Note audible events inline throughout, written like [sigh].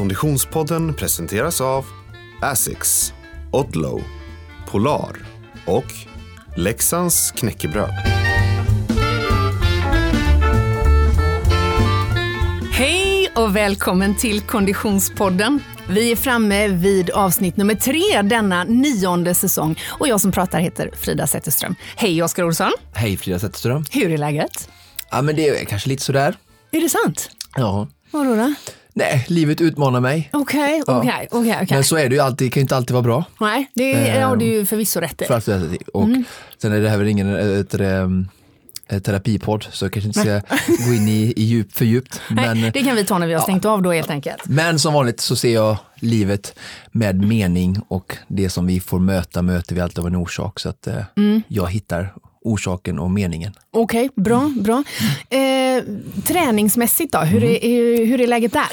Konditionspodden presenteras av Asics, Odlow, Polar och Leksands knäckebröd. Hej och välkommen till Konditionspodden. Vi är framme vid avsnitt nummer tre denna nionde säsong och jag som pratar heter Frida Zetterström. Hej Oskar Olsson. Hej Frida Zetterström. Hur är läget? Ja men det är kanske lite sådär. Är det sant? Ja. Vadå då? Nej, livet utmanar mig. Okej, Ja. okej, okej. okej. Men så är det ju alltid, det kan ju inte alltid vara bra. Nej, det är, ja, det är ju förvisso rätt i. För att, och sen är det här väl ingen ett, ett, ett terapipodd så jag kanske inte ska gå in i, i djup, för djupt. [laughs] Men, Nej, det kan vi ta när vi har stängt av då helt enkelt. men som vanligt så ser jag livet med mening och det som vi får möta möter vi alltid av en orsak. Så att eh, jag hittar orsaken och meningen. Okej, bra, bra. Eh, träningsmässigt då, hur, är, hur, är läget där?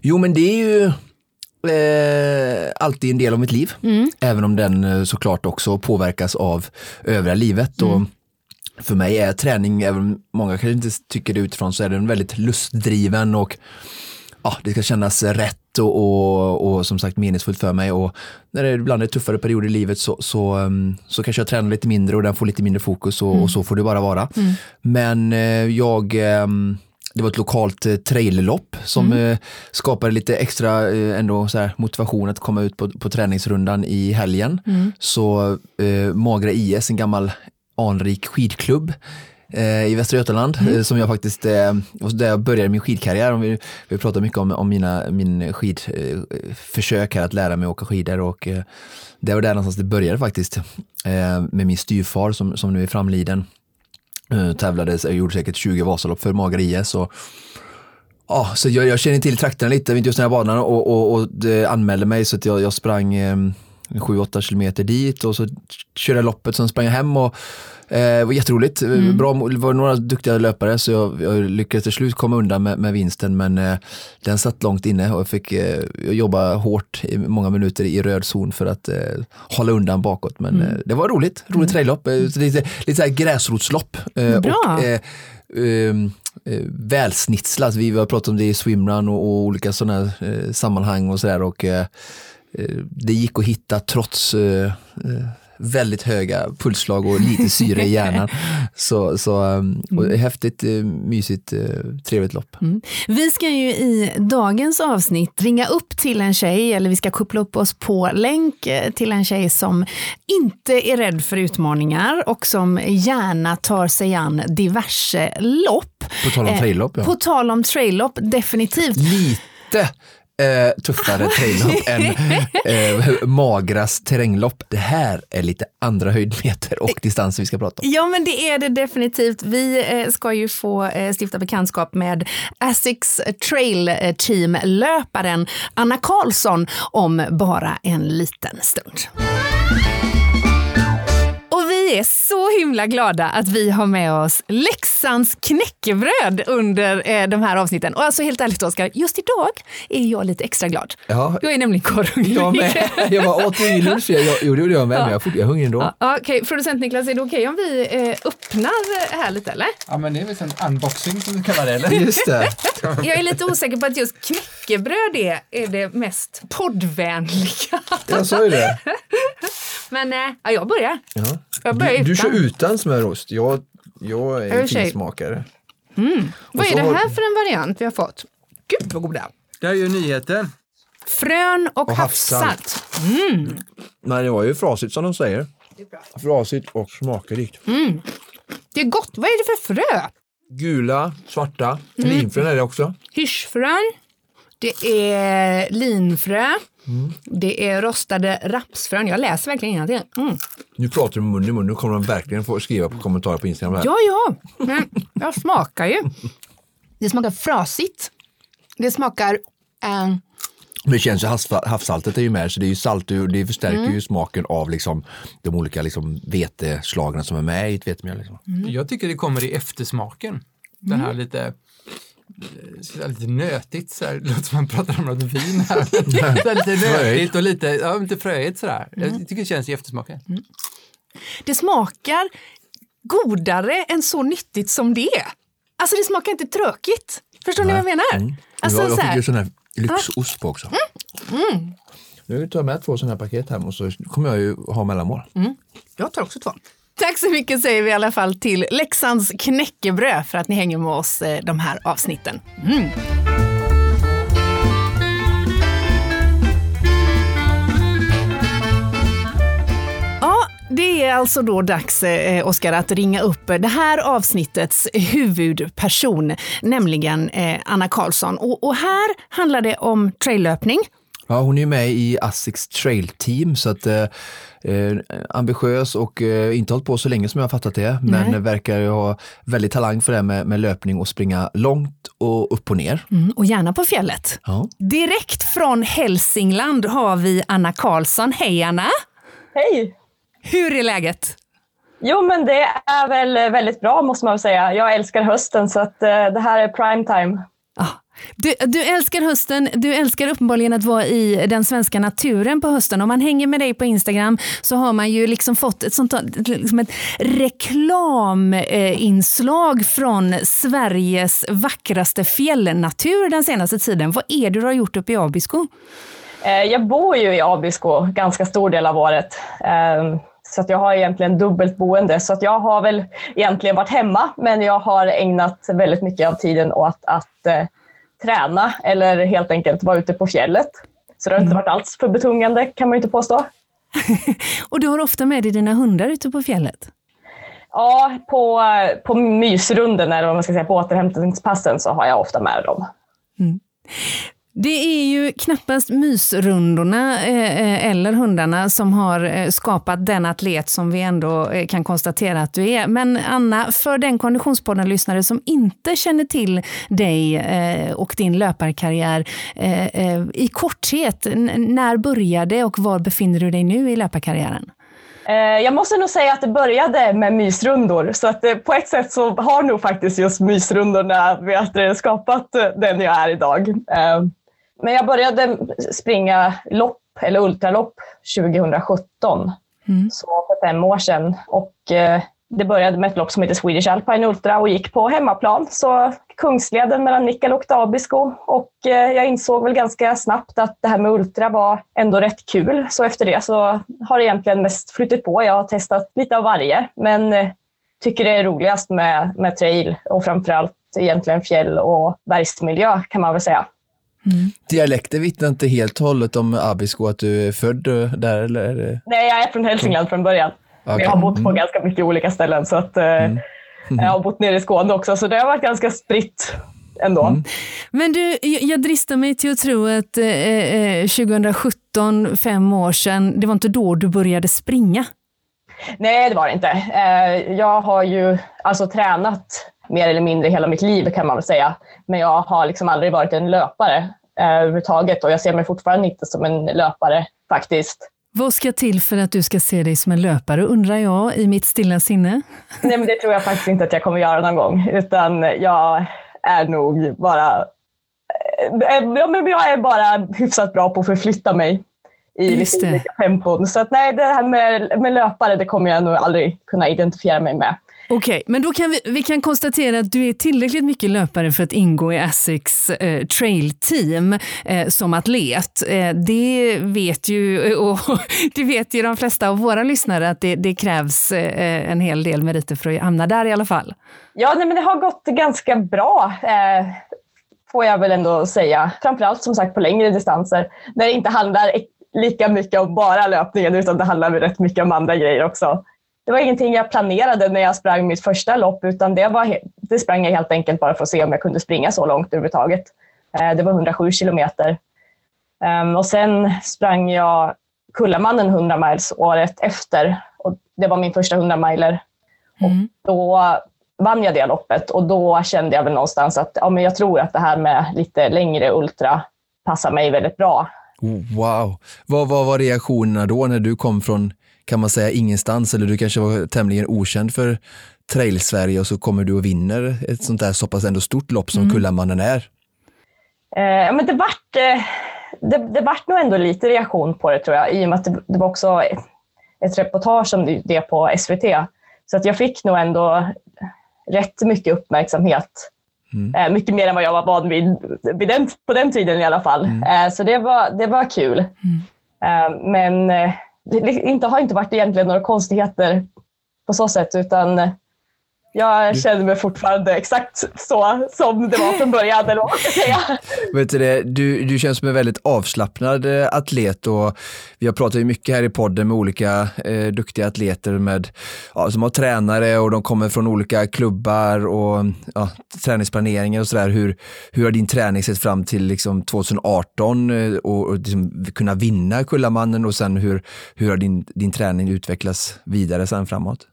Jo men det är ju eh, alltid en del av mitt liv. Även om den eh, såklart också påverkas av övriga livet. Och för mig är träning, även om många kanske inte tycker det utifrån, så är den väldigt lustdriven och ja, det ska kännas rätt och, och, och som sagt meningsfullt för mig. Och när det ibland är tuffare perioder i livet så, så, um, så kanske jag tränar lite mindre och den får lite mindre fokus och, och så får det bara vara. Men eh, jag ehm, det var ett lokalt eh, trailerlopp som eh, skapade lite extra eh, ändå så här, motivation att komma ut på, på träningsrundan i helgen. Så eh, Magra IS, en gammal anrik skidklubb i Västra Götaland eh, som jag faktiskt, eh, där jag började min skidkarriär. Om vi, vi pratar mycket om, om mina min skidförsök eh, försök här att lära mig åka skidor och eh, det var där någonstans det började faktiskt eh, med min styvfar som, som nu är framliden. Tävlade, jag gjorde säkert 20 Vasalopp för Magra IS. Och, ja, så jag, jag känner till trakterna lite, inte just den här banan och, och, och anmälde mig så att jag, jag sprang eh, 7-8 kilometer dit och så körde jag loppet, sen sprang jag hem och eh, det var jätteroligt. Bra, det var några duktiga löpare så jag, jag lyckades till slut komma undan med, med vinsten men eh, den satt långt inne och jag fick eh, jobba hårt i många minuter i röd zon för att eh, hålla undan bakåt. Men eh, det var roligt, roligt traillopp, eh, så lite, lite så gräsrotslopp. Eh, Bra. Och, eh, ehm, eh, välsnitslat. Vi har pratat om det i swimrun och, och olika sådana eh, sammanhang och sådär. Och, eh, eh, det gick att hitta trots eh, eh, väldigt höga pulsslag och lite syre i hjärnan. [laughs] Så, så um, och häftigt, eh, mysigt, eh, trevligt lopp. Vi ska ju i dagens avsnitt ringa upp till en tjej, eller vi ska koppla upp oss på länk eh, till en tjej som inte är rädd för utmaningar och som gärna tar sig an diverse lopp. På tal om traillopp, ja. På tal om traillopp, definitivt. Lite eh, tuffare [laughs] traillopp än eh, Magras terränglopp. Det här är lite andra höjdmeter och distanser vi ska prata om. Ja, men det är det definitivt. Vi eh, ska ju få eh, stifta bekantskap med Asics Trail eh, Team-löparen Anna Karlsson om bara en liten stund. Vi är så himla glada att vi har med oss Leksands knäckebröd under eh, de här avsnitten. Och alltså helt ärligt Oskar, just idag är jag lite extra glad. Ja, Jag är nämligen korrhungrig. jag med. Jag var åt ingen lunch, jag, jag, jo, det gjorde jag med, men jag, är- jag är hungrig ändå. Ja, Okej, producent Niklas, är det okej om vi eh, öppnar här lite eller? Ja, men det är väl en unboxing som du kallar det, eller? Just det. [laughs] Jag är lite osäker på att just knäckebröd är, är det mest poddvänliga. Jag sa ju det. [laughs] Men ja, jag börjar. Ja. Jag börjar Du, du kör utan smörost. Jag, jag är Jag finsmakare. Vad är det har- här för en variant vi har fått? Gud vad goda. Det här är ju nyheter. Frön och, Och havssalt. havssalt. Nej, det var ju frasigt som de säger. Frasigt och smakrikt. Det är gott. Vad är det för frö? Gula, svarta, linfrön är det också. Hirschfrön. Det är linfrö. Det är rostade rapsfrön. Jag läser verkligen innantill. Mm. Nu pratar du mun i mun, nu kommer de verkligen få skriva på kommentarer på Instagram. Här. Ja, ja. Men jag smakar ju. Det smakar frasigt. Det smakar... Men det känns ju havs- havssaltet är ju med så det är ju salt och det förstärker ju smaken av liksom de olika liksom veteslagen som är med i ett vetemjöl. Liksom. Jag tycker det kommer i eftersmaken. Den här lite, eh, så lite nötigt, så här, det [laughs] låter som man pratar om något vin här. [laughs] så här lite nötigt och lite, ja, lite fröigt sådär. Jag tycker det känns i eftersmaken. det smakar godare än så nyttigt som det är. Alltså det smakar inte tråkigt. Förstår ni vad jag menar? Alltså, jag, jag så fick här, ju sån här lyxost på också. Mm. Nu tar jag med två sådana här paket hem och så kommer jag ju ha mellanmål. Mm. Jag tar också två. Tack så mycket säger vi i alla fall till Leksands knäckebröd för att ni hänger med oss eh, de här avsnitten. Mm. Det är alltså då dags, eh, Oskar, att ringa upp det här avsnittets huvudperson, nämligen eh, Anna Karlsson. Och, och här handlar det om traillöpning. Ja, hon är med i Asics Trail Team så att eh, eh, ambitiös och eh, inte hållit på så länge som jag har fattat det, Nej. men verkar ha väldigt talang för det med, med löpning och springa långt och upp och ner. Mm, och gärna på fjället. Ja. Direkt från Hälsingland har vi Anna Karlsson. Hej Anna! Hej! Hur är läget? Jo, men det är väl väldigt bra måste man väl säga. Jag älskar hösten så att uh, det här är prime time. Du, du, älskar hösten, du älskar uppenbarligen att vara i den svenska naturen på hösten. Om man hänger med dig på Instagram så har man ju liksom fått ett, sånt, liksom ett reklaminslag från Sveriges vackraste fjällnatur den senaste tiden. Vad är det du har gjort uppe i Abisko? Eh, jag bor ju i Abisko ganska stor del av året. Eh, så att jag har egentligen dubbelt boende. Så att jag har väl egentligen varit hemma, men jag har ägnat väldigt mycket av tiden åt att eh, träna eller helt enkelt vara ute på fjället. Så det har inte mm. varit alls för betungande kan man inte påstå. [laughs] och du har ofta med dig dina hundar ute på fjället? Ja, på, på mysrunden eller vad man ska säga, på återhämtningspassen så har jag ofta med dem. Mm. Det är ju knappast mysrundorna eh, eh eller hundarna som har eh, skapat den atlet som vi ändå eh, kan konstatera att du är. Men Anna, för den Konditionspodden-lyssnare som inte känner till dig och din löparkarriär, i korthet, när började och var befinner du dig nu i löparkarriären? Jag måste nog säga att det började med mysrundor, så att på ett sätt så har nog faktiskt just mysrundorna skapat den jag är idag. Men jag började springa lopp, eller ultralopp, 2017. Mm. Så för fem år sedan. Och eh, det började med ett lopp som heter Swedish Alpine Ultra och gick på hemmaplan. Så Kungsleden mellan Nikkaluokta och Abisko. Och eh, jag insåg väl ganska snabbt att det här med ultra var ändå rätt kul. Så efter det så har det egentligen mest flyttat på. Jag har testat lite av varje. Men eh, tycker det är roligast med, med trail och framförallt egentligen fjäll och bergsmiljö kan man väl säga. Mm. Dialekten vittnar inte helt och hållet om Abisko, att du är född där? Eller? Nej, jag är från Hälsingland från början. Okay. Jag har bott på mm. ganska mycket olika ställen. Så att, eh, mm. Jag har bott nere i Skåne också, så det har varit ganska spritt ändå. Mm. Men du, jag dristar mig till att tro att eh, 2017, eh, fem år sedan, det var inte då du började springa? Nej, det var det inte. Eh, jag har ju alltså tränat mer eller mindre hela mitt liv kan man väl säga. Men jag har liksom aldrig varit en löpare eh, överhuvudtaget och jag ser mig fortfarande inte som en löpare faktiskt. Vad ska till för att du ska se dig som en löpare undrar jag i mitt stilla sinne? [laughs] Nej, men det tror jag faktiskt inte att jag kommer göra någon gång, utan jag är nog bara eh, Ja, men jag är bara hyfsat bra på att förflytta mig i lite olika tempon. Så att, nej, det här med, med löpare det kommer jag nog aldrig kunna identifiera mig med. Okej, okay, men då kan vi, vi kan konstatera att du är tillräckligt mycket löpare för att ingå i Essex eh, trail team eh, som atlet. Eh, det vet ju eh, och [laughs] det vet ju de flesta av våra lyssnare att det, det krävs eh, en hel del meriter för att hamna där i alla fall. Ja, nej, men det har gått ganska bra eh, får jag väl ändå säga. Framförallt som sagt på längre distanser när det inte handlar lika mycket om bara löpningen utan det handlar rätt mycket om andra grejer också det var ingenting jag planerade när jag sprang mitt första lopp, utan det, var, det sprang jag helt enkelt bara för att se om jag kunde springa så långt överhuvudtaget. Eh, det var 107 kilometer. Ehm, och sen sprang jag Kullamannen 100 miles året efter. Och det var min första 100 miler. Mm. Och då vann jag det loppet och då kände jag väl någonstans att ja, men jag tror att det här med lite längre ultra passar mig väldigt bra. Wow! Vad, vad var reaktionerna då när du kom från kan man säga ingenstans eller du kanske var tämligen okänd för Trail-Sverige och så kommer du och vinner ett sånt där så pass ändå stort lopp som mm. Kullamannen är? Eh, men det vart, eh, det, det vart nog ändå lite reaktion på det tror jag, i och med att det, det var också ett reportage om det på SVT. Så att jag fick nog ändå rätt mycket uppmärksamhet Mm. mycket mer än vad jag var van vid, vid den, på den tiden i alla fall. Mm. så det var, det var kul. Mm. men det inte, har inte varit egentligen några konstigheter på så sätt, utan jag känner mig fortfarande exakt så som det var från början, eller vad man ska säga. [laughs] Vet du, det, du, du känns som en väldigt avslappnad eh, atlet och vi har pratat mycket här i podden med olika eh, duktiga atleter med, ja, som har tränare och de kommer från olika klubbar och ja, träningsplaneringar och sådär. Hur, hur har din träning sett fram till liksom 2018 eh, och, och liksom kunna vinna Kullamannen och sen hur, hur har din, din träning utvecklats vidare sen framåt?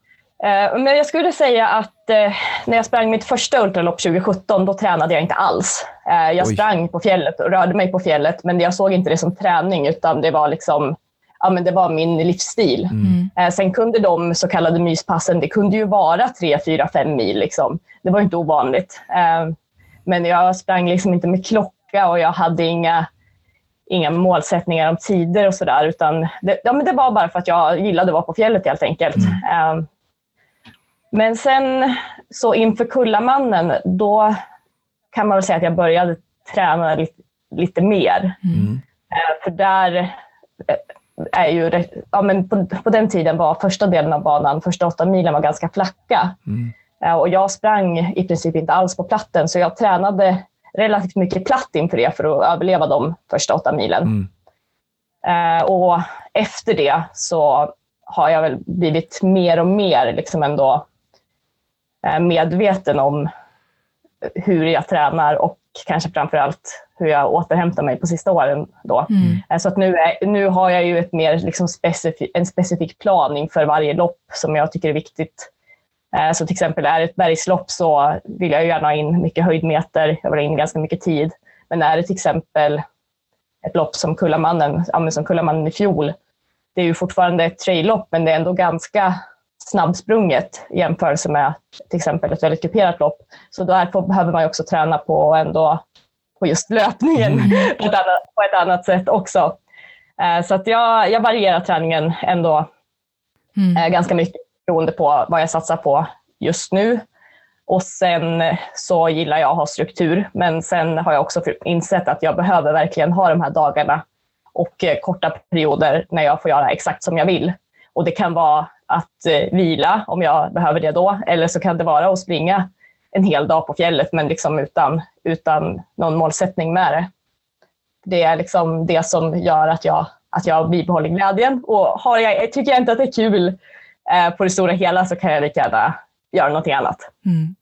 Eh, men jag skulle säga att eh, när jag sprang mitt första ultralopp 2017, då tränade jag inte alls. Eh, jag Oj. sprang på fjället och rörde mig på fjället, men jag såg inte det som träning, utan det var liksom ja, men det var min livsstil. Mm. Sen kunde de så kallade myspassen, det kunde ju vara 3, 4, 5 mil. Liksom. Det var inte ovanligt. Men jag sprang liksom inte med klocka och jag hade inga, inga målsättningar om tider och sådär. det, ja, det var bara för att jag gillade att vara på fjället helt enkelt. Mm. Men sen så inför Kullamannen, då kan man väl säga att jag började träna lite, lite mer. Mm. Eh, för där eh, är ju, ja, men på, på, den tiden var första delen av banan, första åtta milen var ganska flacka. Mm. Eh, och jag sprang i princip inte alls på platten, så jag tränade relativt mycket platt inför det för att överleva de första åtta milen. Mm. Och efter det så har jag väl blivit mer och mer liksom ändå medveten om hur jag tränar och kanske framför allt hur jag återhämtar mig på sista åren. Då. Mm. Eh, så att nu, är, nu har jag ju ett mer liksom specifik, en specifik plan inför varje lopp som jag tycker är viktigt. Eh, så till exempel är det ett bergslopp så vill jag gärna ha in mycket höjdmeter, jag vill ha in ganska mycket tid. Men är det till exempel ett lopp som Kullamannen, som Kullamannen i fjol, det är ju fortfarande ett traillopp men det är ändå ganska snabbsprunget i jämförelse med till exempel ett väldigt kuperat lopp. Så där behöver man också träna på ändå på just löpningen mm. [laughs] på, ett annat, på, ett annat, sätt också. Eh, så att jag, jag varierar träningen ändå mm. Eh, ganska mycket beroende på vad jag satsar på just nu. Och sen så gillar jag att ha struktur, men sen har jag också insett att jag behöver verkligen ha de här dagarna och eh, korta perioder när jag får göra exakt som jag vill. Och det kan vara att eh, vila om jag behöver det då. Eller så kan det vara att springa en hel dag på fjället men liksom utan, utan någon målsättning med det. Det är liksom det som gör att jag, att jag bibehåller glädjen. Och har jag, tycker jag inte att det är kul eh, på det stora hela så kan jag lika gärna göra någonting annat. Mm.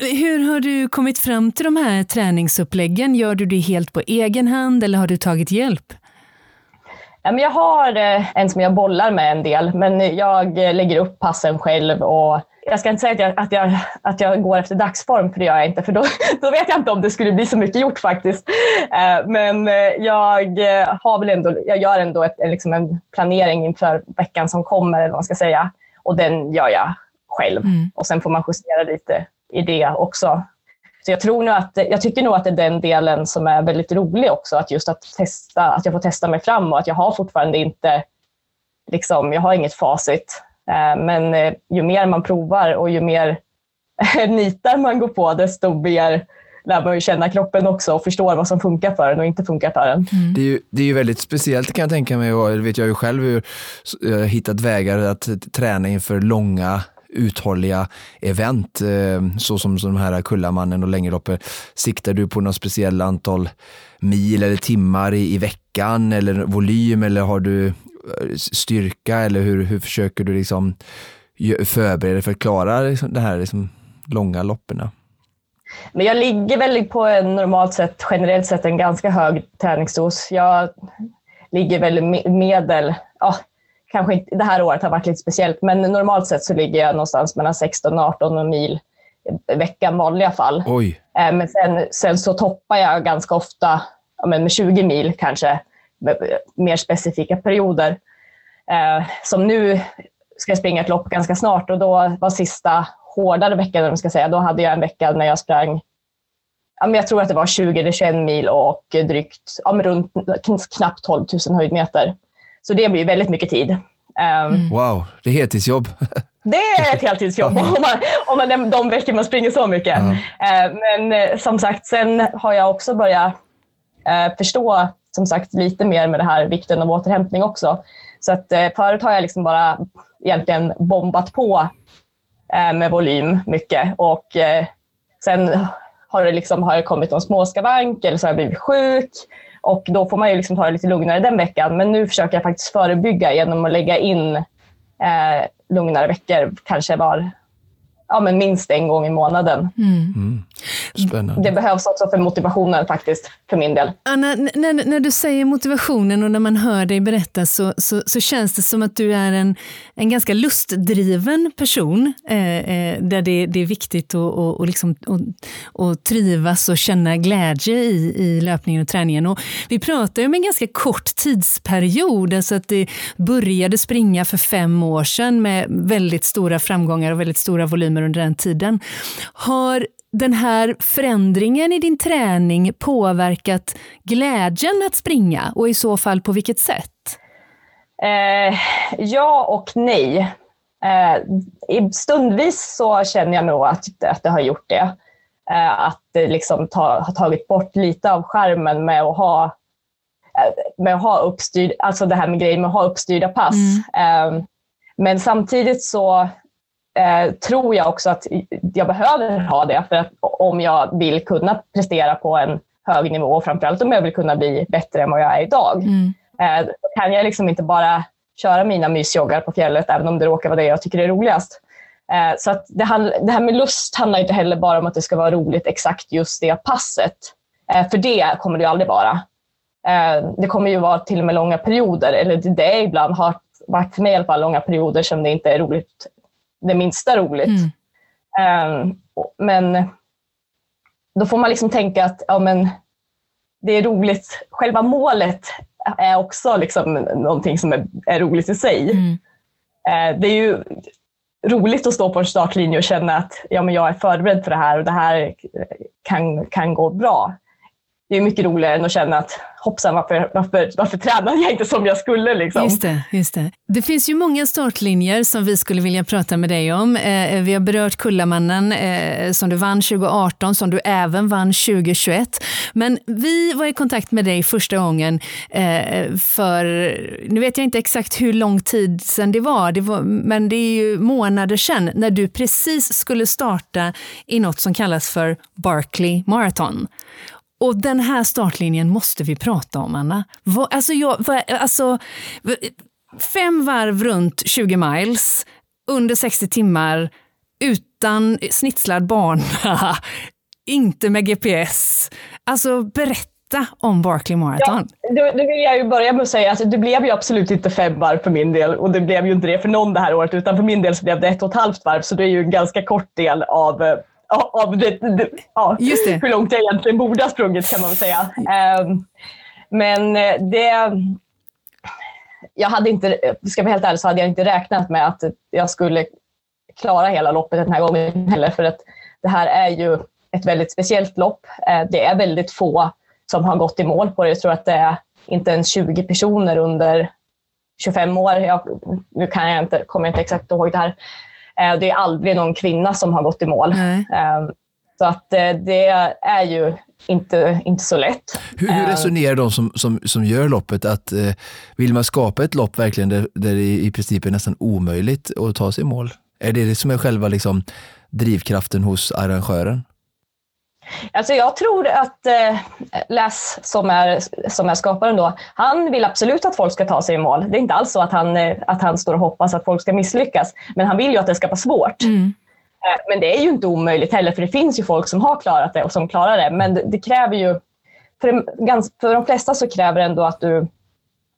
Hur har du kommit fram till de här träningsuppläggen? Gör du det helt på egen hand eller har du tagit hjälp? Jag har eh, en som jag bollar med en del, men jag eh, lägger upp passen själv. Och jag ska inte säga att jag, att jag, att jag går efter dagsform, för det gör jag inte, för då, [laughs] då vet jag inte om det skulle bli så mycket gjort faktiskt. Eh, men jag, har väl ändå, jag gör ändå ett, liksom en planering inför veckan som kommer, eller vad man ska säga. Och den gör jag själv. Mm. Och sen får man justera lite i det också. Så jag, tror nog att, jag tycker nog att det är den delen som är väldigt rolig också, att just att testa, att jag får testa mig fram och att jag har fortfarande inte, liksom, jag har inget facit. Eh, men eh, ju mer man provar och ju mer [laughs] nitar man går på, desto mer lär man ju känna kroppen också och förstår vad som funkar för en och inte funkar för en. Mm. Det, är ju, det är ju väldigt speciellt kan jag tänka mig och det vet jag ju själv hur jag har hittat vägar att träna inför långa uthålliga event, eh, så som, de här Kullamannen och längdloppet. Eh, siktar du på något speciellt antal mil eller timmar i, i veckan eller volym eller har du eh, styrka eller hur, hur försöker du liksom förbereda dig för att klara liksom, det här liksom, långa loppen? Men jag ligger väl på en normalt sett, generellt sett en ganska hög träningsdos. Jag ligger väl medel, ja, kanske inte, det här året har varit lite speciellt, men normalt sett så ligger jag någonstans mellan 16 och 18 mil i veckan vanliga fall. Oj. Eh, men sen, sen så toppar jag ganska ofta ja, med 20 mil kanske, mer specifika perioder. Eh, som nu ska jag springa ett lopp ganska snart och då var sista hårdare veckan, ska säga, då hade jag en vecka när jag sprang ja, men jag tror att det var 20 eller 21 mil och drygt ja, runt knappt 12 000 höjdmeter. Så det blir väldigt mycket tid. Um, wow, det är heltidsjobb. [laughs] det är ett heltidsjobb om man, om man, de, veckor man springer så mycket. Ja. Eh, men eh, som sagt, sen har jag också börjat eh, förstå som sagt lite mer med det här vikten av återhämtning också. Så att eh, förut har jag liksom bara egentligen bombat på med volym mycket och sen har det, liksom, har det kommit någon småskavank eller så har jag blivit sjuk och då får man ju liksom ta det lite lugnare den veckan. Men nu försöker jag faktiskt förebygga genom att lägga in eh, lugnare veckor, kanske var ja, men minst en gång i månaden. Spännande. Det behövs också för motivationen faktiskt, för min del. Anna, när, när du säger motivationen och när man hör dig berätta så, så, så känns det som att du är en, en ganska lustdriven person eh, eh, där det, det är viktigt att och, och liksom, och, och trivas och känna glädje i, i löpningen och träningen. Och vi pratar ju om en ganska kort tidsperiod, alltså att det började springa för fem år sedan med väldigt stora framgångar och väldigt stora volymer under den tiden. Har den här förändringen i din träning påverkat glädjen att springa och i så fall på vilket sätt? Eh, ja och nej. Eh, stundvis så känner jag nog att, att det har gjort det. Eh, att det liksom ta, har tagit bort lite av skärmen med att ha eh, med att ha uppstyrd, alltså det här med grejer med att ha uppstyrda pass. Eh, men samtidigt så eh, tror jag också att jag behöver ha det för att om jag vill kunna prestera på en hög nivå och framförallt om jag vill kunna bli bättre än vad jag är idag. Eh, då kan jag liksom inte bara köra mina mysjoggar på fjället även om det råkar vara det jag tycker är roligast. Eh, så att det, handl- det här med lust handlar inte heller bara om att det ska vara roligt exakt just det passet. Eh, för det kommer det ju aldrig vara. Eh, det kommer ju vara till och med långa perioder, eller det, det är ibland har varit för mig i alla fall långa perioder som det inte är roligt, det minsta roligt. Mm. Och- men då får man liksom tänka att ja, men det är roligt. Själva målet är också liksom någonting som är, är roligt i sig. Mm. Eh, det är ju roligt att stå på en startlinje och känna att ja, men jag är förberedd för det här och det här kan, kan gå bra. Det är mycket roligare än att känna att hoppsan, varför, varför, varför tränar jag inte som jag skulle? Liksom? Just det, just det. Det finns ju många startlinjer som vi skulle vilja prata med dig om. Eh, vi har berört Kullamannen eh, som du vann 2018, som du även vann 2021. Men vi var i kontakt med dig första gången eh, för, nu vet jag inte exakt hur lång tid sedan det var, det var men det är ju månader sedan när du precis skulle starta i något som kallas för Barkley Marathon. Och den här startlinjen måste vi prata om, Anna. Va, alltså jag, va, alltså, fem varv runt 20 miles, under 60 timmar, utan snitslad bana, [laughs] inte med GPS. Alltså berätta om Barkley Marathon. Då, då vill jag ju börja med att säga att det blev ju absolut inte fem varv för min del och det blev ju inte det för någon det här året utan för min del så blev det ett och ett halvt varv så det är ju en ganska kort del av, eh, av det, det, ja, Just det. hur långt jag egentligen borde ha sprungit kan man väl säga. Ehm, men eh, det... Jag hade inte, ska jag vara helt ärlig så hade jag inte räknat med att jag skulle klara hela loppet den här gången heller för att det här är ju ett väldigt speciellt lopp. Eh, Det är väldigt få som har gått i mål på det. Jag tror att det är inte ens 20 personer under 25 år. Jag, nu kan jag inte, kommer jag inte exakt ihåg det här. Eh, Det är aldrig någon kvinna som har gått i mål. Nej. Eh, Så att eh, det är ju inte, inte så lätt. Hur, hur Eh, resonerar de som, som, som gör loppet? att eh, Vill man skapa ett lopp verkligen där, där det i princip är nästan omöjligt att ta sig i mål? Är det det som är själva liksom, drivkraften hos arrangören? Alltså jag tror att eh, Les, som är, som är skaparen, då, han vill absolut att folk ska ta sig i mål. Det är inte alls så att han, eh, att han står och hoppas att folk ska misslyckas. Men han vill ju att det ska vara svårt. Mm. Eh, Men det är ju inte omöjligt heller, för det finns ju folk som har klarat det och som klarar det. Men det, det kräver ju, för, för de flesta så kräver det ändå att du,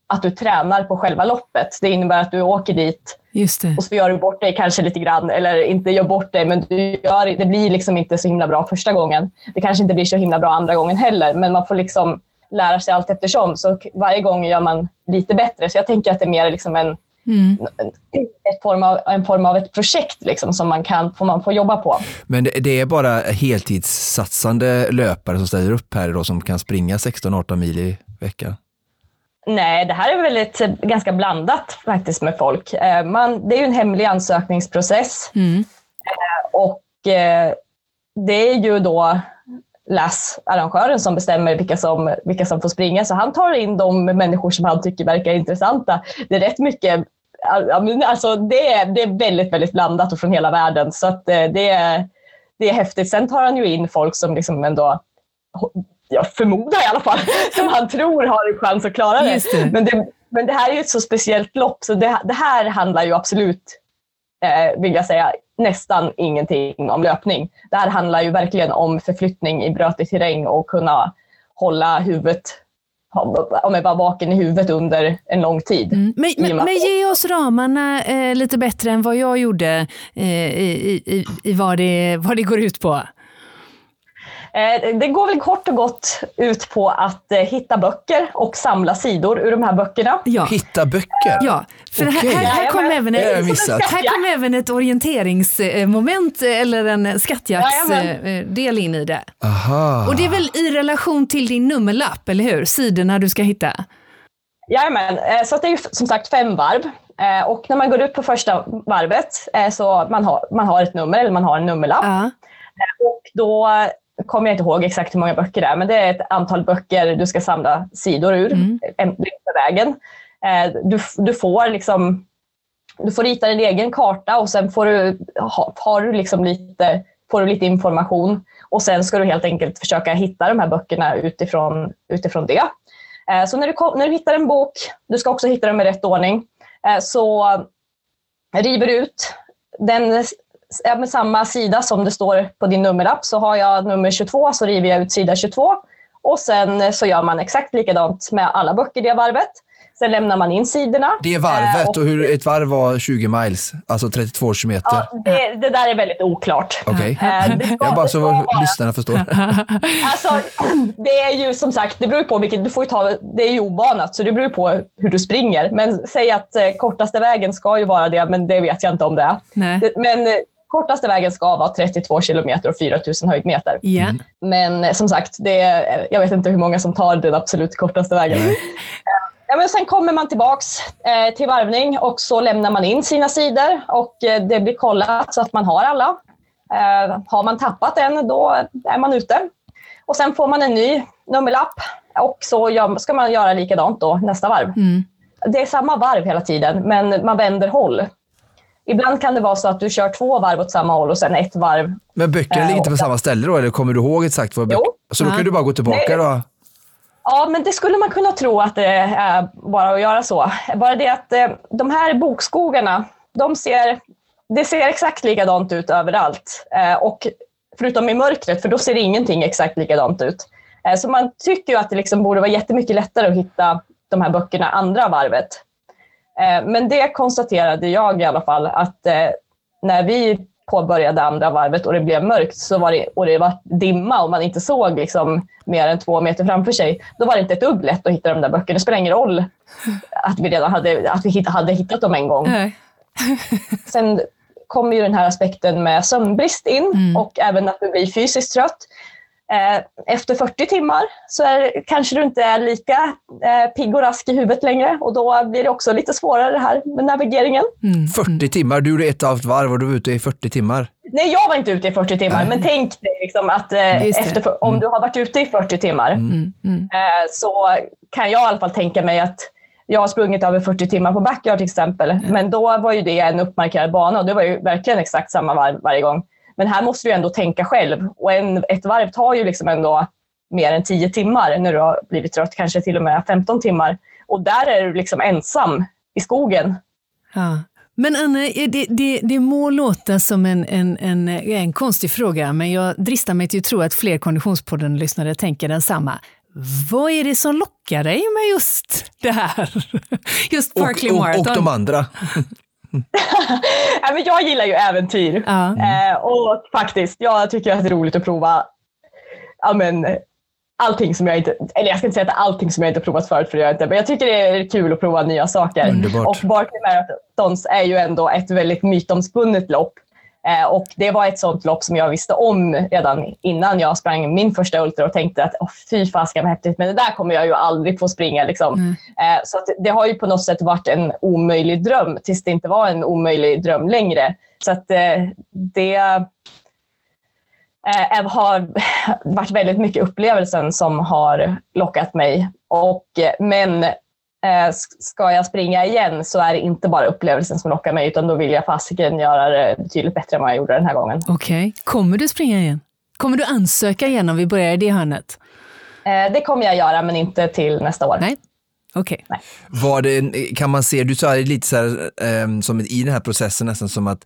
att du tränar på själva loppet. Det innebär att du åker dit Just det. och så gör du bort dig kanske lite grann, eller inte gör bort dig, men du gör, det blir liksom inte så himla bra första gången. Det kanske inte blir så himla bra andra gången heller, men man får liksom lära sig allt eftersom. Så varje gång gör man lite bättre. Så jag tänker att det är mer liksom en, Mm. ett form av, en form av ett projekt liksom, som man kan får man får jobba på. Men det, det är bara heltidssatsande löpare som ställer upp här då, som kan springa 16-18 mil i veckan? Nej, det här är väldigt, ganska blandat faktiskt med folk. Eh, man, det är ju en hemlig ansökningsprocess. Mm. Och eh, det är ju då LAS, arrangören, som bestämmer vilka som, vilka som får springa. Så han tar in de människor som han tycker verkar intressanta. Det är rätt mycket Alltså det, är, det är väldigt, väldigt blandat och från hela världen. Så att eh, det, är, det är häftigt. Sen tar han ju in folk som liksom ändå, jag förmodar i alla fall, [laughs] som han tror har en chans att klara det. det. Men, det men det här är ju ett så speciellt lopp, så det, det här handlar ju absolut, eh, vill jag säga, nästan ingenting om löpning. Det här handlar ju verkligen om förflyttning i brötig terräng och kunna hålla huvudet om jag bara vaken i huvudet under en lång tid. Mm. Men, men, men, ge oss ramarna eh, lite bättre än vad jag gjorde eh, i, i, i vad, det, vad det går ut på. Eh, det går väl kort och gott ut på att eh, hitta böcker och samla sidor ur de här böckerna. Ja. Hitta böcker? Ja, för okay. här, här, kom även ett, här kom även ett orienteringsmoment eller en skattjaktsdel in i det. Aha. Och det är väl i relation till din nummerlapp, eller hur? Sidorna du ska hitta? Jajamän, eh, så det är ju som sagt fem varv. Och när man går ut på första varvet så man har man har ett nummer eller man har en nummerlapp. Ja. Och då kommer jag inte ihåg exakt hur många böcker det är, men det är ett antal böcker du ska samla sidor ur mm. längs vägen. Eh, du, du, får liksom, du får rita din egen karta och sen får du, har du liksom lite, får du lite information och sen ska du helt enkelt försöka hitta de här böckerna utifrån, utifrån det. Eh, så när du, när du hittar en bok, du ska också hitta dem i rätt ordning, eh, så river du ut den med samma sida som det står på din nummerlapp så har jag nummer 22 så river jag ut sida 22 och sen så gör man exakt likadant med alla böcker det varvet. Sen lämnar man in sidorna. Det är varvet och, och hur ett varv var 20 miles, alltså 32 kilometer. Ja, det, det där är väldigt oklart. Okej, okay. [laughs] jag bara så att lyssnarna förstår. [laughs] Alltså, det är ju som sagt, det beror på vilket, du får ta, det är ju obanat så det beror på hur du springer. Men säg att eh, kortaste vägen ska ju vara det, men det vet jag inte om det är. Nej. Men kortaste vägen ska vara 32 kilometer och 4000 höjdmeter. Yeah. Men eh, som sagt, det är, jag vet inte hur många som tar den absolut kortaste vägen. Mm. Ja, men sen kommer man tillbaks eh, till varvning och så lämnar man in sina sidor och eh, det blir kollat så att man har alla. Eh, har man tappat en, då är man ute. Och sen får man en ny nummerlapp och så gör, ska man göra likadant då nästa varv. Mm. Det är samma varv hela tiden, men man vänder håll. Ibland kan det vara så att du kör två varv åt samma håll och sen ett varv. Men böckerna ligger inte på samma ställe då, eller kommer du ihåg exakt var böckerna... Så då kan du bara gå tillbaka Nej. då? Ja, men det skulle man kunna tro att det är bara att göra så. Bara det att eh, de här bokskogarna, de ser, det ser exakt likadant ut överallt. Eh, och förutom i mörkret, för då ser ingenting exakt likadant ut. Eh, så man tycker att det liksom borde vara jättemycket lättare att hitta de här böckerna andra varvet. Eh, men det konstaterade jag i alla fall att eh, när vi påbörjade andra varvet och det blev mörkt så var det, och det var dimma och man inte såg liksom mer än två meter framför sig, då var det inte ett dugg lätt att hitta de där böckerna. Det spelar ingen roll att vi redan hade, att vi hade hittat dem en gång. [laughs] Sen kommer ju den här aspekten med sömnbrist in mm. och även att du blir fysiskt trött. Eh, efter 40 timmar så är, kanske du inte är lika eh, pigg och rask i huvudet längre och då blir det också lite svårare det här med navigeringen. Mm. 40 timmar, du gjorde ett och ett varv och du var ute i 40 timmar. Nej, jag var inte ute i 40 timmar, Nej. men tänk dig liksom att eh, efter, om mm. du har varit ute i 40 timmar mm. Mm. Eh, så kan jag i alla fall tänka mig att jag har sprungit över 40 timmar på backyard till exempel, men då var ju det en uppmarkerad bana och det var ju verkligen exakt samma varv varje gång. Men här måste du ändå tänka själv och en, ett varv tar ju liksom ändå mer än 10 timmar när du har blivit trött, kanske till och med 15 timmar. Och där är du liksom ensam i skogen. Ja. Men Anna, det, det, det må låta som en, en, en, en konstig fråga, men jag dristar mig till att tro att fler Konditionspodden-lyssnare tänker densamma. Vad är det som lockar dig med just det här? [laughs] Just Parkley och, och, Marathon? Och de andra. [laughs] [laughs] ja, men jag gillar ju äventyr. Ja. Eh, och faktiskt, jag tycker att det är roligt att prova ja, men, allting som jag inte, eller jag ska inte säga att allting som jag inte provat förut, för det inte, men jag tycker det är kul att prova nya saker. Underbart. Och Barkley Marathons är ju ändå ett väldigt mytomspunnet lopp. Eh, och det var ett sånt lopp som jag visste om redan innan jag sprang min första ultra och tänkte att oh, fy fasiken vad häftigt, men det där kommer jag ju aldrig få springa. Liksom. Mm. Så det har ju på något sätt varit en omöjlig dröm tills det inte var en omöjlig dröm längre. Så att eh, det har varit väldigt mycket upplevelsen som har lockat mig. Och, men ska jag springa igen så är det inte bara upplevelsen som lockar mig, utan då vill jag fasiken göra det betydligt bättre än vad jag gjorde den här gången. Okej. Okay. Kommer du springa igen? Kommer du ansöka igen om vi börjar i det hörnet? Eh, det kommer jag göra, men inte till nästa år. Nej. Okay. Var det, kan man se, du sa det lite så här, um, som i den här processen nästan som att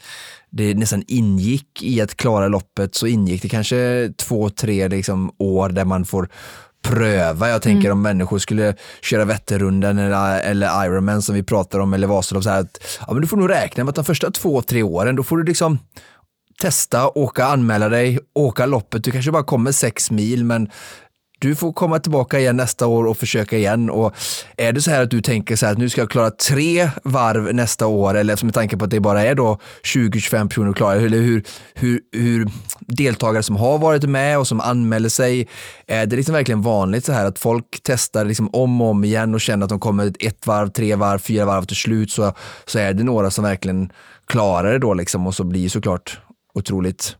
det nästan ingick i att klara loppet så ingick det kanske två, tre liksom, år där man får pröva. Jag tänker mm. om människor skulle köra Vätternrundan eller, eller Ironman som vi pratar om eller Vasalopp. Så här att, ja, men du får nog räkna med att de första två, tre åren, då får du liksom testa, åka, anmäla dig, åka loppet. Du kanske bara kommer sex mil, men du får komma tillbaka igen nästa år och försöka igen. Och är det så här att du tänker så här att nu ska jag klara tre varv nästa år, eller med tanke på att det bara är då 20-25 personer klara, eller hur, hur, hur deltagare som har varit med och som anmäler sig, är det liksom verkligen vanligt så här att folk testar liksom om och om igen och känner att de kommer ett varv, tre varv, fyra varv till slut så, så är det några som verkligen klarar det då liksom och så blir såklart otroligt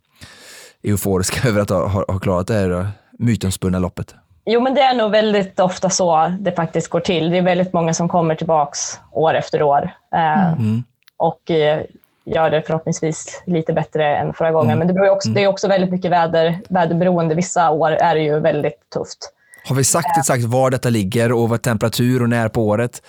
euforiska [laughs] över att ha, ha klarat det här mytomspunna loppet? Jo, men det är nog väldigt ofta så det faktiskt går till. Det är väldigt många som kommer tillbaks år efter år eh, mm. och eh, gör det förhoppningsvis lite bättre än förra gången. Mm. Men det, beror också, mm. det är också väldigt mycket väder, väderberoende. Vissa år är det ju väldigt tufft. Har vi sagt exakt var detta ligger och vad temperatur och när på året?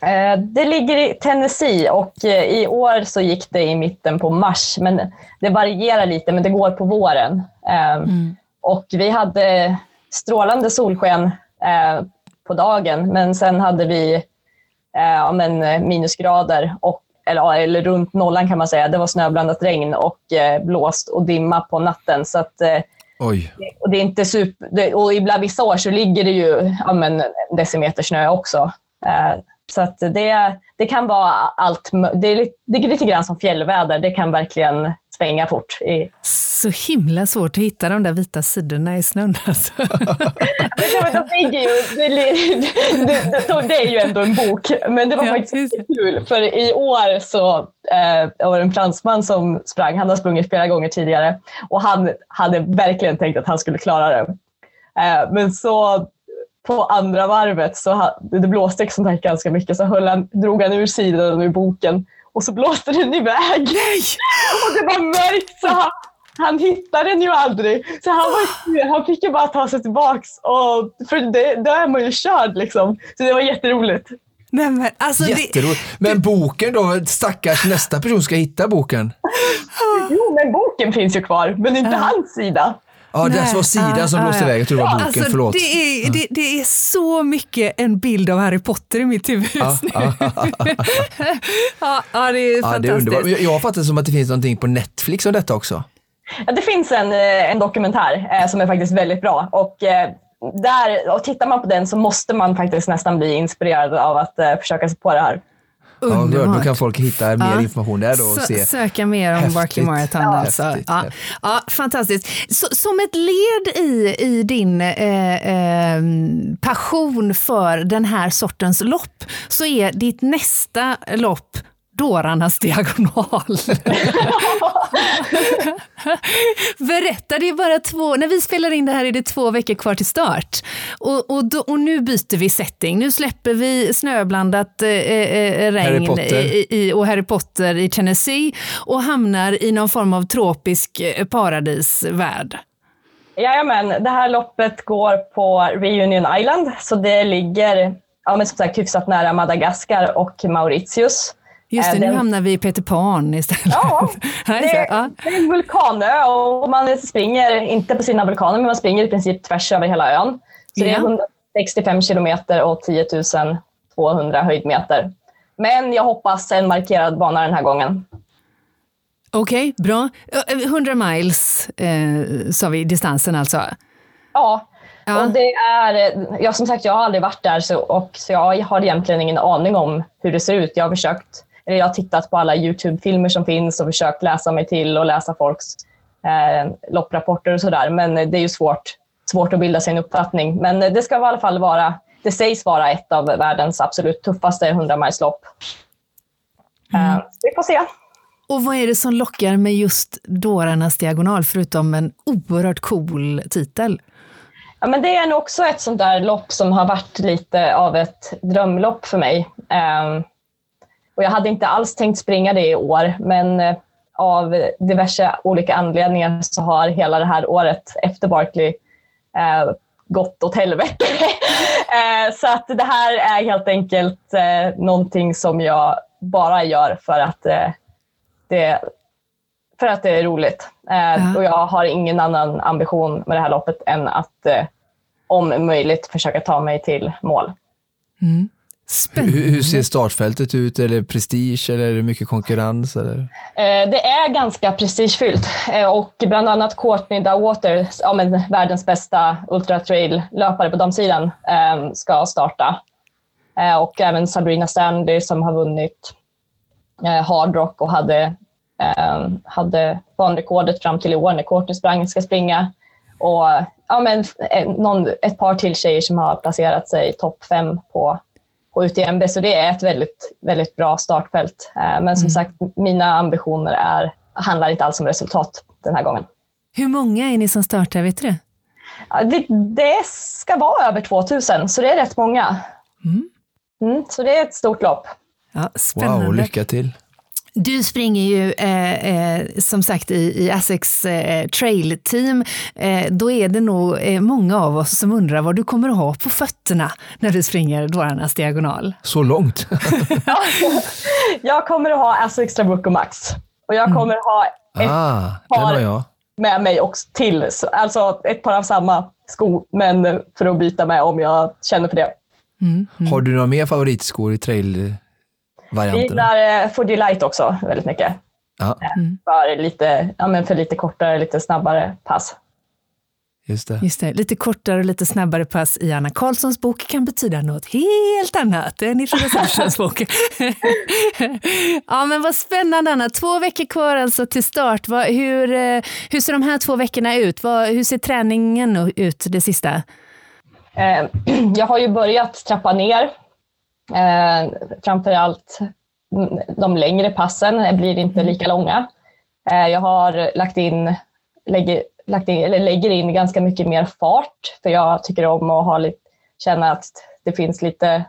Eh, det ligger i Tennessee och i år så gick det i mitten på mars, men det varierar lite, men det går på våren. Mm. Och vi hade strålande solsken eh, på dagen, men sen hade vi eh, men, minusgrader, och, eller, eller runt nollan kan man säga. Det var snöblandat regn och eh, blåst och dimma på natten. Så att, eh, Oj. Och det är inte super, det, och ibland vissa år så ligger det ju ja, men, decimeter snö också. Så att det, det kan vara allt. Det är, lite, det är lite grann som fjällväder. Det kan verkligen svänga fort. I... Så himla svårt att hitta de där vita sidorna i snön. [laughs] Alltså. det, är ju ändå en bok, men det var ja, faktiskt kul. För i år så eh, var det en fransman som sprang. Han har sprungit flera gånger tidigare och han hade verkligen tänkt att han skulle klara det. Eh, men så på andra varvet så det blåste ganska mycket så höll han, drog han ur sidan ur boken och så blåste den iväg. Nej! Och det var mörkt så han, han hittade den ju aldrig. Så han, var, han fick ju bara ta sig tillbaks. Och, för det, då är man ju körd liksom. Så det var jätteroligt. Nej, men, alltså Jätteroligt. Det... Men boken då? Stackars nästa person ska hitta boken. Jo, men boken finns ju kvar, men inte ja. hans sida. Ja, det var sidan som blåste iväg. Jag tror det var boken. Alltså, Förlåt. Det är, det, det, är så mycket en bild av Harry Potter i mitt huvud just nu. [laughs] ja, ja, det är fantastiskt. Det är jag har fattat som att det finns någonting på Netflix om detta också. Ja, det finns en, eh, en dokumentär eh, som är faktiskt väldigt bra. Och, eh, där, och tittar man på den så måste man faktiskt nästan bli inspirerad av att eh, försöka sig på det här. Underbart. Ja, då kan folk hitta mer ja. information där då och se. Söka mer om häftigt. Barkley Marathon. Ja. Alltså. Häftigt, ja. Häftigt. ja, fantastiskt. Så, som ett led i, i din eh, eh, passion för den här sortens lopp så är ditt nästa lopp dårarnas diagonal. [laughs] Berätta, det är bara två, när vi spelar in det här är det två veckor kvar till start. Och, och, då, och nu byter vi setting, nu släpper vi snöblandat eh, eh, regn Harry i, och Harry Potter i Tennessee och hamnar i någon form av tropisk eh, paradisvärld. Jajamän, det här loppet går på Reunion Island, så det ligger ja, men som sagt, hyfsat nära Madagaskar och Mauritius. Just det, den, nu hamnar vi i Peter Pan istället. Ja, [laughs] det, är, det är en vulkanö och man springer inte på sina vulkaner, men man springer i princip tvärs över hela ön. Så ja. det är 165 kilometer och 10 200 höjdmeter. Men jag hoppas en markerad bana den här gången. Okej, okay, bra. 100 miles eh, sa vi distansen alltså? Ja, Ja. Och det är, ja, som sagt, jag har aldrig varit där så, och, så jag har egentligen ingen aning om hur det ser ut. Jag har försökt jag har tittat på alla YouTube-filmer som finns och försökt läsa mig till och läsa folks eh, lopprapporter och sådär. Men det är ju svårt, svårt att bilda sig en uppfattning. Men det ska i alla fall vara, det sägs vara ett av världens absolut tuffaste 100-milslopp. Mm. Eh, vi får se. Och vad är det som lockar med just Dårarnas diagonal, förutom en oerhört cool titel? Ja, men det är nog också ett sånt där lopp som har varit lite av ett drömlopp för mig. Um, och jag hade inte alls tänkt springa det i år, men uh, av diverse olika anledningar så har hela det här året efter Barkley uh, gått åt helvete. uh, [laughs] så att det här är helt enkelt uh, någonting som jag bara gör för att det för att det är roligt. Eh, ja. Och jag har ingen annan ambition med det här loppet än att eh, om möjligt försöka ta mig till mål. Mm. Hur, hur, ser startfältet ut? Är det prestige eller är det mycket konkurrens? Eller? Eh, det är ganska prestigefyllt eh, och bland annat Courtney Dawater, ja, men världens bästa ultratrail-löpare på damsidan, eh, ska starta. Och även Sabrina Stanley som har vunnit eh, hardrock och hade, hade banrekordet fram till i år när Courtney sprang, ska springa. Och ja, men, någon, ett par till tjejer som har placerat sig topp fem på, på UTMB, så det är ett väldigt, väldigt bra startfält. Eh, men som mm. sagt, mina ambitioner är, handlar inte alls om resultat den här gången. Hur många är ni som startar, vet du det? Det, det ska vara över 2000, så det är rätt många. Mm. Mm, så det är ett stort lopp. Ja, spännande. Wow, lycka till. Du springer ju eh, eh, som sagt i, i Essex eh, Trail Team. Eh, då är det nog eh, många av oss som undrar vad du kommer att ha på fötterna när du springer Dårarnas diagonal. Så långt? [laughs] [laughs] jag kommer att ha Essex Trabuco Max. Och jag mm. kommer att ha ett ah, par med mig också till. Alltså ett par av samma sko, men för att byta med om jag känner för det. Mm, mm. Har du några mer favoritskor i trail varianterna? Jag gillar eh, Foodie Light också väldigt mycket. Ja. Eh, mm. För, lite, ja, men för lite kortare, lite snabbare pass. Just det. Just det. Lite kortare och lite snabbare pass i Anna Karlssons bok kan betyda något helt annat än i Frida bok. [laughs] ja, men vad spännande Anna. Två veckor kvar alltså till start. Vad, hur, eh, hur ser de här två veckorna ut? Vad, hur ser träningen ut det sista? Eh, [clears throat] jag har ju börjat trappa ner Eh, framför allt de längre passen blir inte mm. lika långa. Eh, jag har lagt in, lägger, lagt in, eller lägger in ganska mycket mer fart, för jag tycker om att ha lite, känna att det finns lite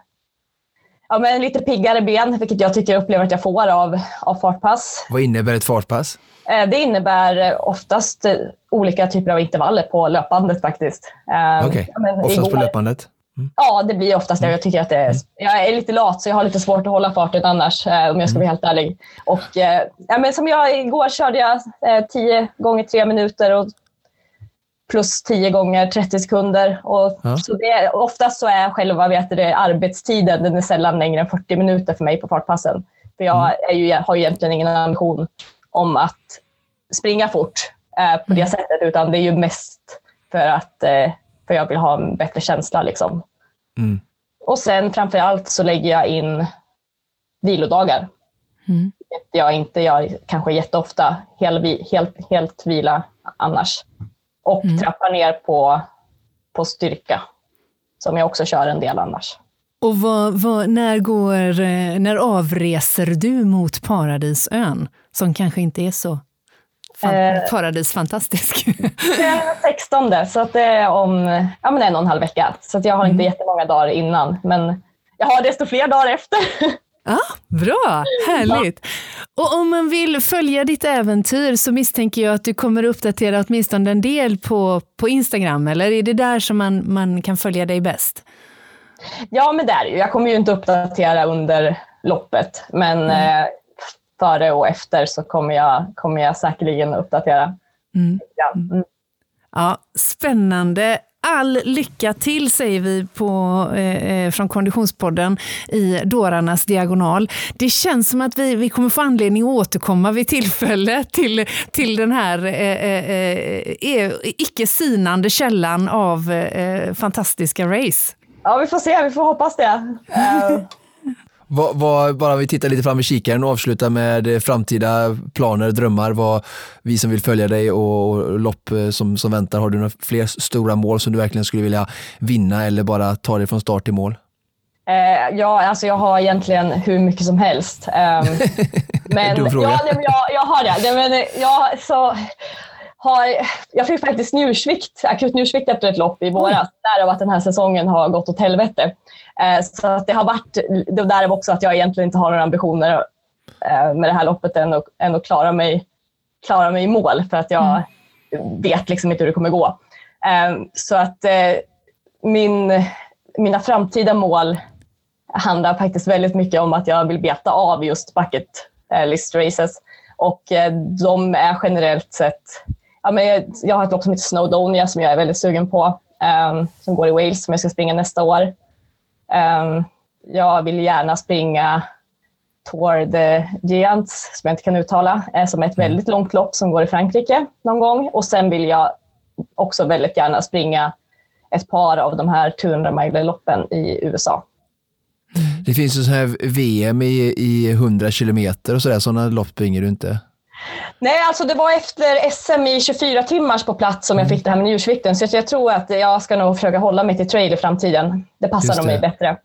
Ja, men lite piggare ben, vilket jag tycker jag upplever att jag får av, av fartpass. Vad innebär ett fartpass? Eh, det innebär oftast olika typer av intervaller på löpbandet faktiskt. Eh, Okej, okay. oftast igår, på löpbandet? Mm. Ja, det blir oftast det. Jag tycker att det är, mm. jag är lite lat så jag har lite svårt att hålla farten annars eh, om jag ska vara mm. helt ärlig. Och, eh, ja, men som jag, igår körde jag eh, 10 gånger 3 minuter och plus 10 gånger 30 sekunder. Och, ja. så det, oftast så är själva vet det, arbetstiden den är sällan längre än 40 minuter för mig på fartpassen. För jag är ju, har ju egentligen ingen ambition om att springa fort eh, på det mm. sättet utan det är ju mest för att eh, för jag vill ha en bättre känsla. Liksom. Mm. Och sen framför allt så lägger jag in vilodagar. Mm. Jag inte gör kanske jätteofta hel, helt, helt vila annars. Och mm. trappar ner på, på styrka, som jag också kör en del annars. Och vad, vad, när, går, eh, när avreser du mot Paradisön, som kanske inte är så Fan, eh, paradis fantastisk. [laughs] Den 16, så att det är om ja, men en och en halv vecka. Så att jag har inte mm. jättemånga dagar innan, men jag har desto fler dagar efter. Ja, [laughs] bra, härligt. Och om man vill följa ditt äventyr så misstänker jag att du kommer uppdatera åtminstone en del på, på Instagram, eller är det där som man, man kan följa dig bäst? Ja, men det är det Jag kommer ju inte uppdatera under loppet, men mm. eh, före och efter så kommer jag, kommer jag säkerligen uppdatera. Mm. Mm. Ja, spännande. All lycka till säger vi på, eh, eh, från Konditionspodden i Dårarnas diagonal. Det känns som att vi, vi kommer få anledning att återkomma vid tillfälle till, till den här eh, eh, eh icke sinande källan av eh, fantastiska race. Ja, vi får se. Vi får hoppas det. [laughs] Vad, vad, bara vi tittar lite fram i kikaren och avslutar med eh, framtida planer, drömmar, vad vi som vill följa dig och, och lopp eh, som, som väntar. Har du några fler stora mål som du verkligen skulle vilja vinna eller bara ta dig från start till mål? Eh, ja, alltså jag har egentligen hur mycket som helst. [laughs] Um, men, ja, nej, men jag, jag har det. Nej, men jag, så, har, jag fick faktiskt njursvikt, akut njursvikt efter ett lopp i våras. Därav att den här säsongen har gått åt helvete. Eh, så att det har varit, därav också att jag egentligen inte har några ambitioner eh, med det här loppet än att, än att klara, mig, klara mig i mål. För att jag vet liksom inte hur det kommer gå. Eh, så att min, mina framtida mål handlar faktiskt väldigt mycket om att jag vill beta av just bucket list races. Och de är generellt sett, ja, men jag, jag har ett lopp som heter Snowdonia som jag är väldigt sugen på, ehm, som går i Wales som jag ska springa nästa år. Ehm, jag vill gärna springa Tour de Giants, som jag inte kan uttala, eh, som är ett väldigt långt lopp som går i Frankrike någon gång. Och sen vill jag också väldigt gärna springa ett par av de här 200 mile-loppen i USA. Det finns ju så här VM i, i 100 kilometer och sådär, sådana lopp springer du inte? Nej, alltså det var efter SM i 24 timmars på plats som jag fick det här med njursvikten. Så jag tror att jag ska nog försöka hålla mig till trail i framtiden. Det passar nog mig bättre.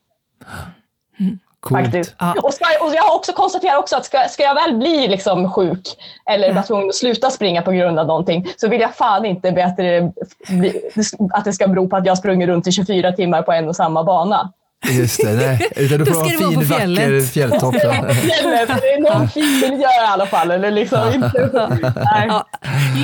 Coolt. Faktiskt. Ja. Och, ska, och jag har också konstaterat också att ska, ska jag väl bli liksom sjuk eller vara tvungen att sluta springa på grund av någonting så vill jag fan inte be att det, bli- att det ska bero på att jag sprungit runt i 24 timmar på en och samma bana. Just det, nej. Utan du får ha en fin, vacker fjälltopp. ja. Fjället, [laughs] det är någon fin miljö i alla fall. Eller liksom inte, [laughs] nej. Ja,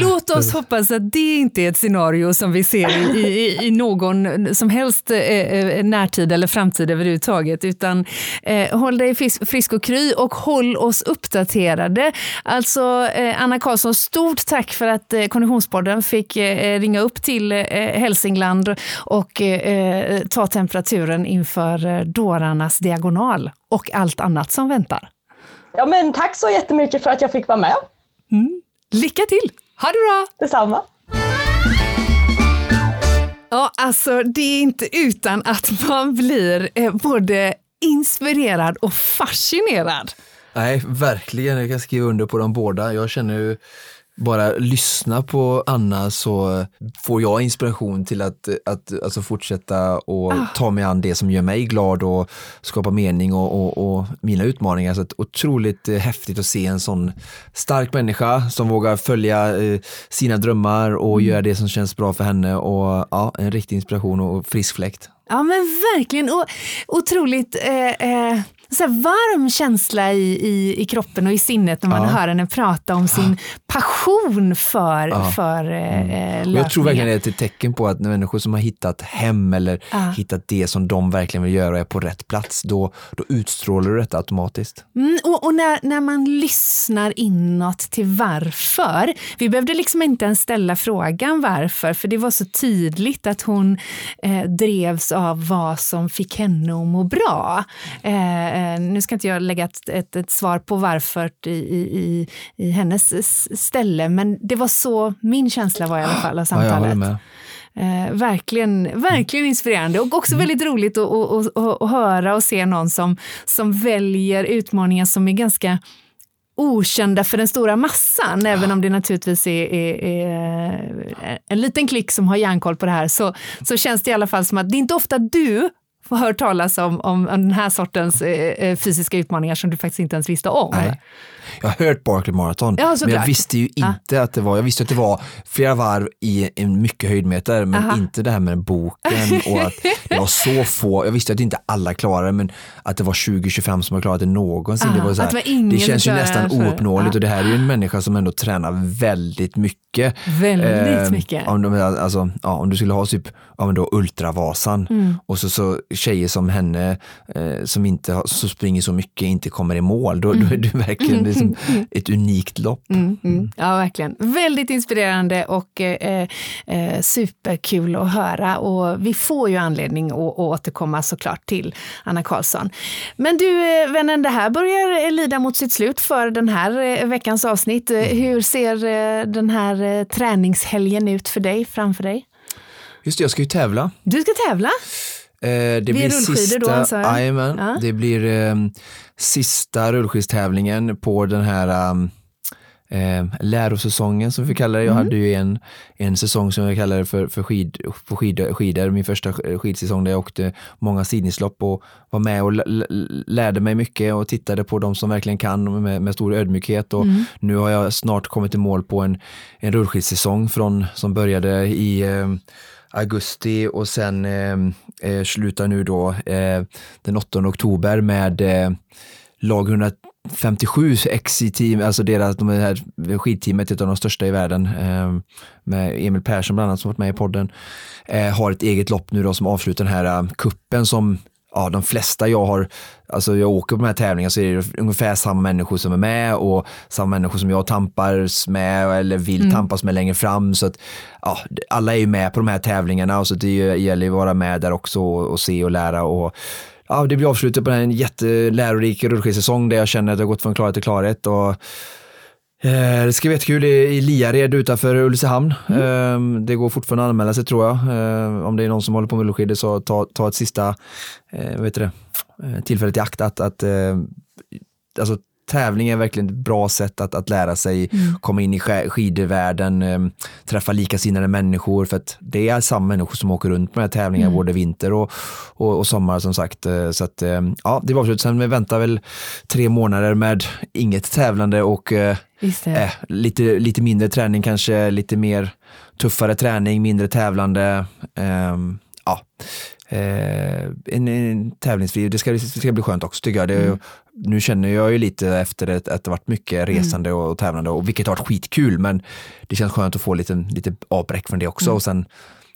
låt oss hoppas att det inte är ett scenario som vi ser i, i, i någon som helst eh, eh, närtid eller framtid överhuvudtaget, utan eh, håll dig frisk, frisk och kry och håll oss uppdaterade. Alltså, eh, Anna Karlsson, stort tack för att eh, Konditionspodden fick eh, ringa upp till eh, Hälsingland och eh, ta temperaturen inför eh, dårarnas diagonal och allt annat som väntar. Ja, men tack så jättemycket för att jag fick vara med. Lycka till! Ha det bra! Detsamma. Ja, alltså det är inte utan att man blir eh, både inspirerad och fascinerad. Nej, verkligen. Jag kan skriva under på de båda. Jag känner ju bara lyssna på Anna så får jag inspiration till att, att alltså fortsätta och ta mig an det som gör mig glad och skapa mening och, och, och mina utmaningar. Så otroligt eh, häftigt att se en sån stark människa som vågar följa eh, sina drömmar och göra det som känns bra för henne och ja, en riktig inspiration och frisk fläkt. Ja men verkligen, och otroligt eh, eh, så varm känsla i, i, i kroppen och i sinnet när man Ja. hör henne prata om sin passion för, Ja. för eh, Och jag tror verkligen det är ett tecken på att när människor som har hittat hem eller Ja. hittat det som de verkligen vill göra och är på rätt plats, då, då utstrålar du detta automatiskt. Mm, och och när, när man lyssnar inåt till varför. Vi behövde liksom inte ens ställa frågan varför, för det var så tydligt att hon eh, drevs av vad som fick henne att må bra. Eh, nu ska inte jag lägga ett, ett, ett svar på varför i, i, i, hennes ställe, men det var så min känsla var i alla fall av Ja, samtalet. med. Eh, verkligen, verkligen inspirerande och också väldigt roligt att, att, att, att, höra och se någon som, som väljer utmaningar som är ganska okända för den stora massan, även om det naturligtvis är, är, är en liten klick som har järnkoll på det här, så, så känns det i alla fall som att det är inte ofta du får höra talas om, om, den här sortens eh, eh, fysiska utmaningar som du faktiskt inte ens visste om. Nej. Jag har hört Barkley Marathon, Ja, men jag visste ju inte att det var, jag visste att det var flera varv i en mycket höjdmeter, men Aha. inte det här med boken [laughs] och att det var så få, jag visste att inte alla klarade men att det var 20-25 som har klarat det någonsin. Aha, det, var så här, var det känns ju nästan ouppnåeligt Ja. och det här är ju en människa som ändå tränar väldigt mycket. Väldigt Eh, mycket. Om, de, alltså, ja, om du skulle ha typ ja, men då Ultravasan Mm. och så, så tjejer som henne eh, som inte har, så springer så mycket inte kommer i mål, då, då är du verkligen [laughs] liksom [laughs] ett unikt lopp. Mm, mm. Ja, verkligen. Väldigt inspirerande och eh, eh, superkul att höra. Och vi får ju anledning att, att återkomma såklart till Anna Karlsson. Men du, eh, vännen, det här börjar lida mot sitt slut för den här eh, veckans avsnitt. Eh, Hur ser den här träningshelgen ut för dig, framför dig? Just det, jag ska ju tävla. Du ska tävla. Det blir, sista, då, antar jag? Jajamän, Ja. det blir eh, sista rullskidstävlingen på den här um, eh, lärosäsongen som vi kallar det. Jag Mm. hade ju en, en säsong som jag kallade för, för skid, på skid, skidor, min första sk- skidsäsong där jag åkte många sidningslopp och var med och lärde mig mycket och tittade på de som verkligen kan med, med stor ödmjukhet och Mm. nu har jag snart kommit i mål på en, en rullskidsäsong från, som började i eh, augusti och sen ehm, eh, slutar nu då eh, den 8 oktober med eh, lag 157 XI-team, alltså deras, de här skidteamet, ett av de största i världen, eh, med Emil Persson bland annat som varit med i podden, eh, har ett eget lopp nu då som avslutar den här eh, kuppen som ja, de flesta jag har, alltså jag åker på de här tävlingarna så är det ungefär samma människor som är med och samma människor som jag tampas med eller vill tampas med längre fram. Så att ja, alla är ju med på de här tävlingarna och så det gäller ju att vara med där också och, och se och lära och ja, det blir avslutet på en jättelärorik rullskidsäsong där jag känner att jag har gått från klarhet till klarhet. Och, det ska bli jättekul i, Liared utanför Ulricehamn. Eh, det går fortfarande att anmäla sig tror jag. Eh, om det är någon som håller på med rullskidor så ta, ta ett sista eh, vet du det, eh, tillfället i akt att, att eh, alltså, tävling är verkligen ett bra sätt att, att lära sig, komma in i sk- skidvärlden, eh, träffa likasinnade människor för att det är samma människor som åker runt på de här tävlingarna både vinter och, och, och sommar som sagt. Eh, Så att eh, ja, det var avslut. Sen vi väntar väl tre månader med inget tävlande och eh, lite, lite mindre träning kanske, lite mer tuffare träning, mindre tävlande. ehm, ja. Eh, en, en tävlingsfri, det ska, det ska bli skönt också tycker jag. Det, Nu känner jag ju lite efter det, att det varit mycket resande och, och tävlande, och, vilket har varit skitkul, men det känns skönt att få lite, lite avbräck från det också. Och sen,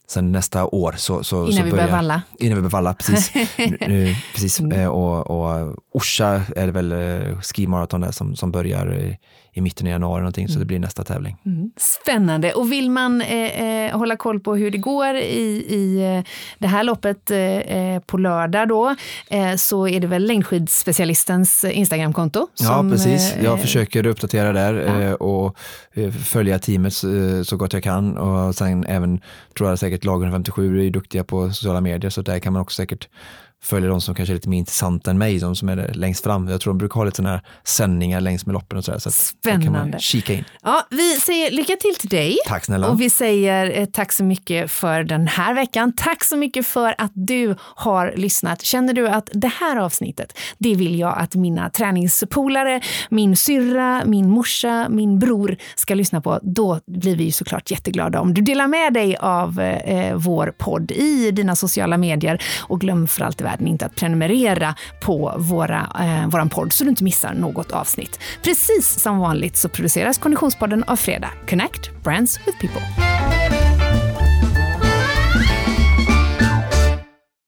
sen nästa år så, så, Innan så vi börjar, börjar valla. Innan vi börjar valla, precis. [laughs] nu, precis. Eh, Och, och Orsa är det väl eh, skimaraton där som, som börjar i, i mitten av januari någonting, så det blir nästa tävling. Spännande. Och vill man eh, eh, hålla koll på hur det går i, i eh, det här loppet eh, eh, på lördag då, eh, så är det väl längdskidspecialistens Instagramkonto. Ja, precis. Jag försöker uppdatera där Ja. och följa teamet så gott jag kan. Och sen även, tror jag säkert lag 157 är duktiga på sociala medier, så där kan man också säkert följa de som kanske är lite mer intressanta än mig, de som är längst fram. Jag tror de brukar ha lite sådana här sändningar längs med loppen och sådär. Så där kan man Spännande. kika in. Ja, vi säger lycka till till dig. Tack snälla. Och vi säger eh, tack så mycket för den här veckan. Tack så mycket för att du har lyssnat. Känner du att det här avsnittet, det vill jag att mina träningspolare, min syrra, min morsa, min bror ska lyssna på, då blir vi ju såklart jätteglada om du delar med dig av eh, vår podd i dina sociala medier. Och glöm för allt i världen inte att prenumerera på våra, eh, våran podd så du inte missar något avsnitt. Precis som vanligt så produceras Konditionspodden av Fredag. Connect Brands with People.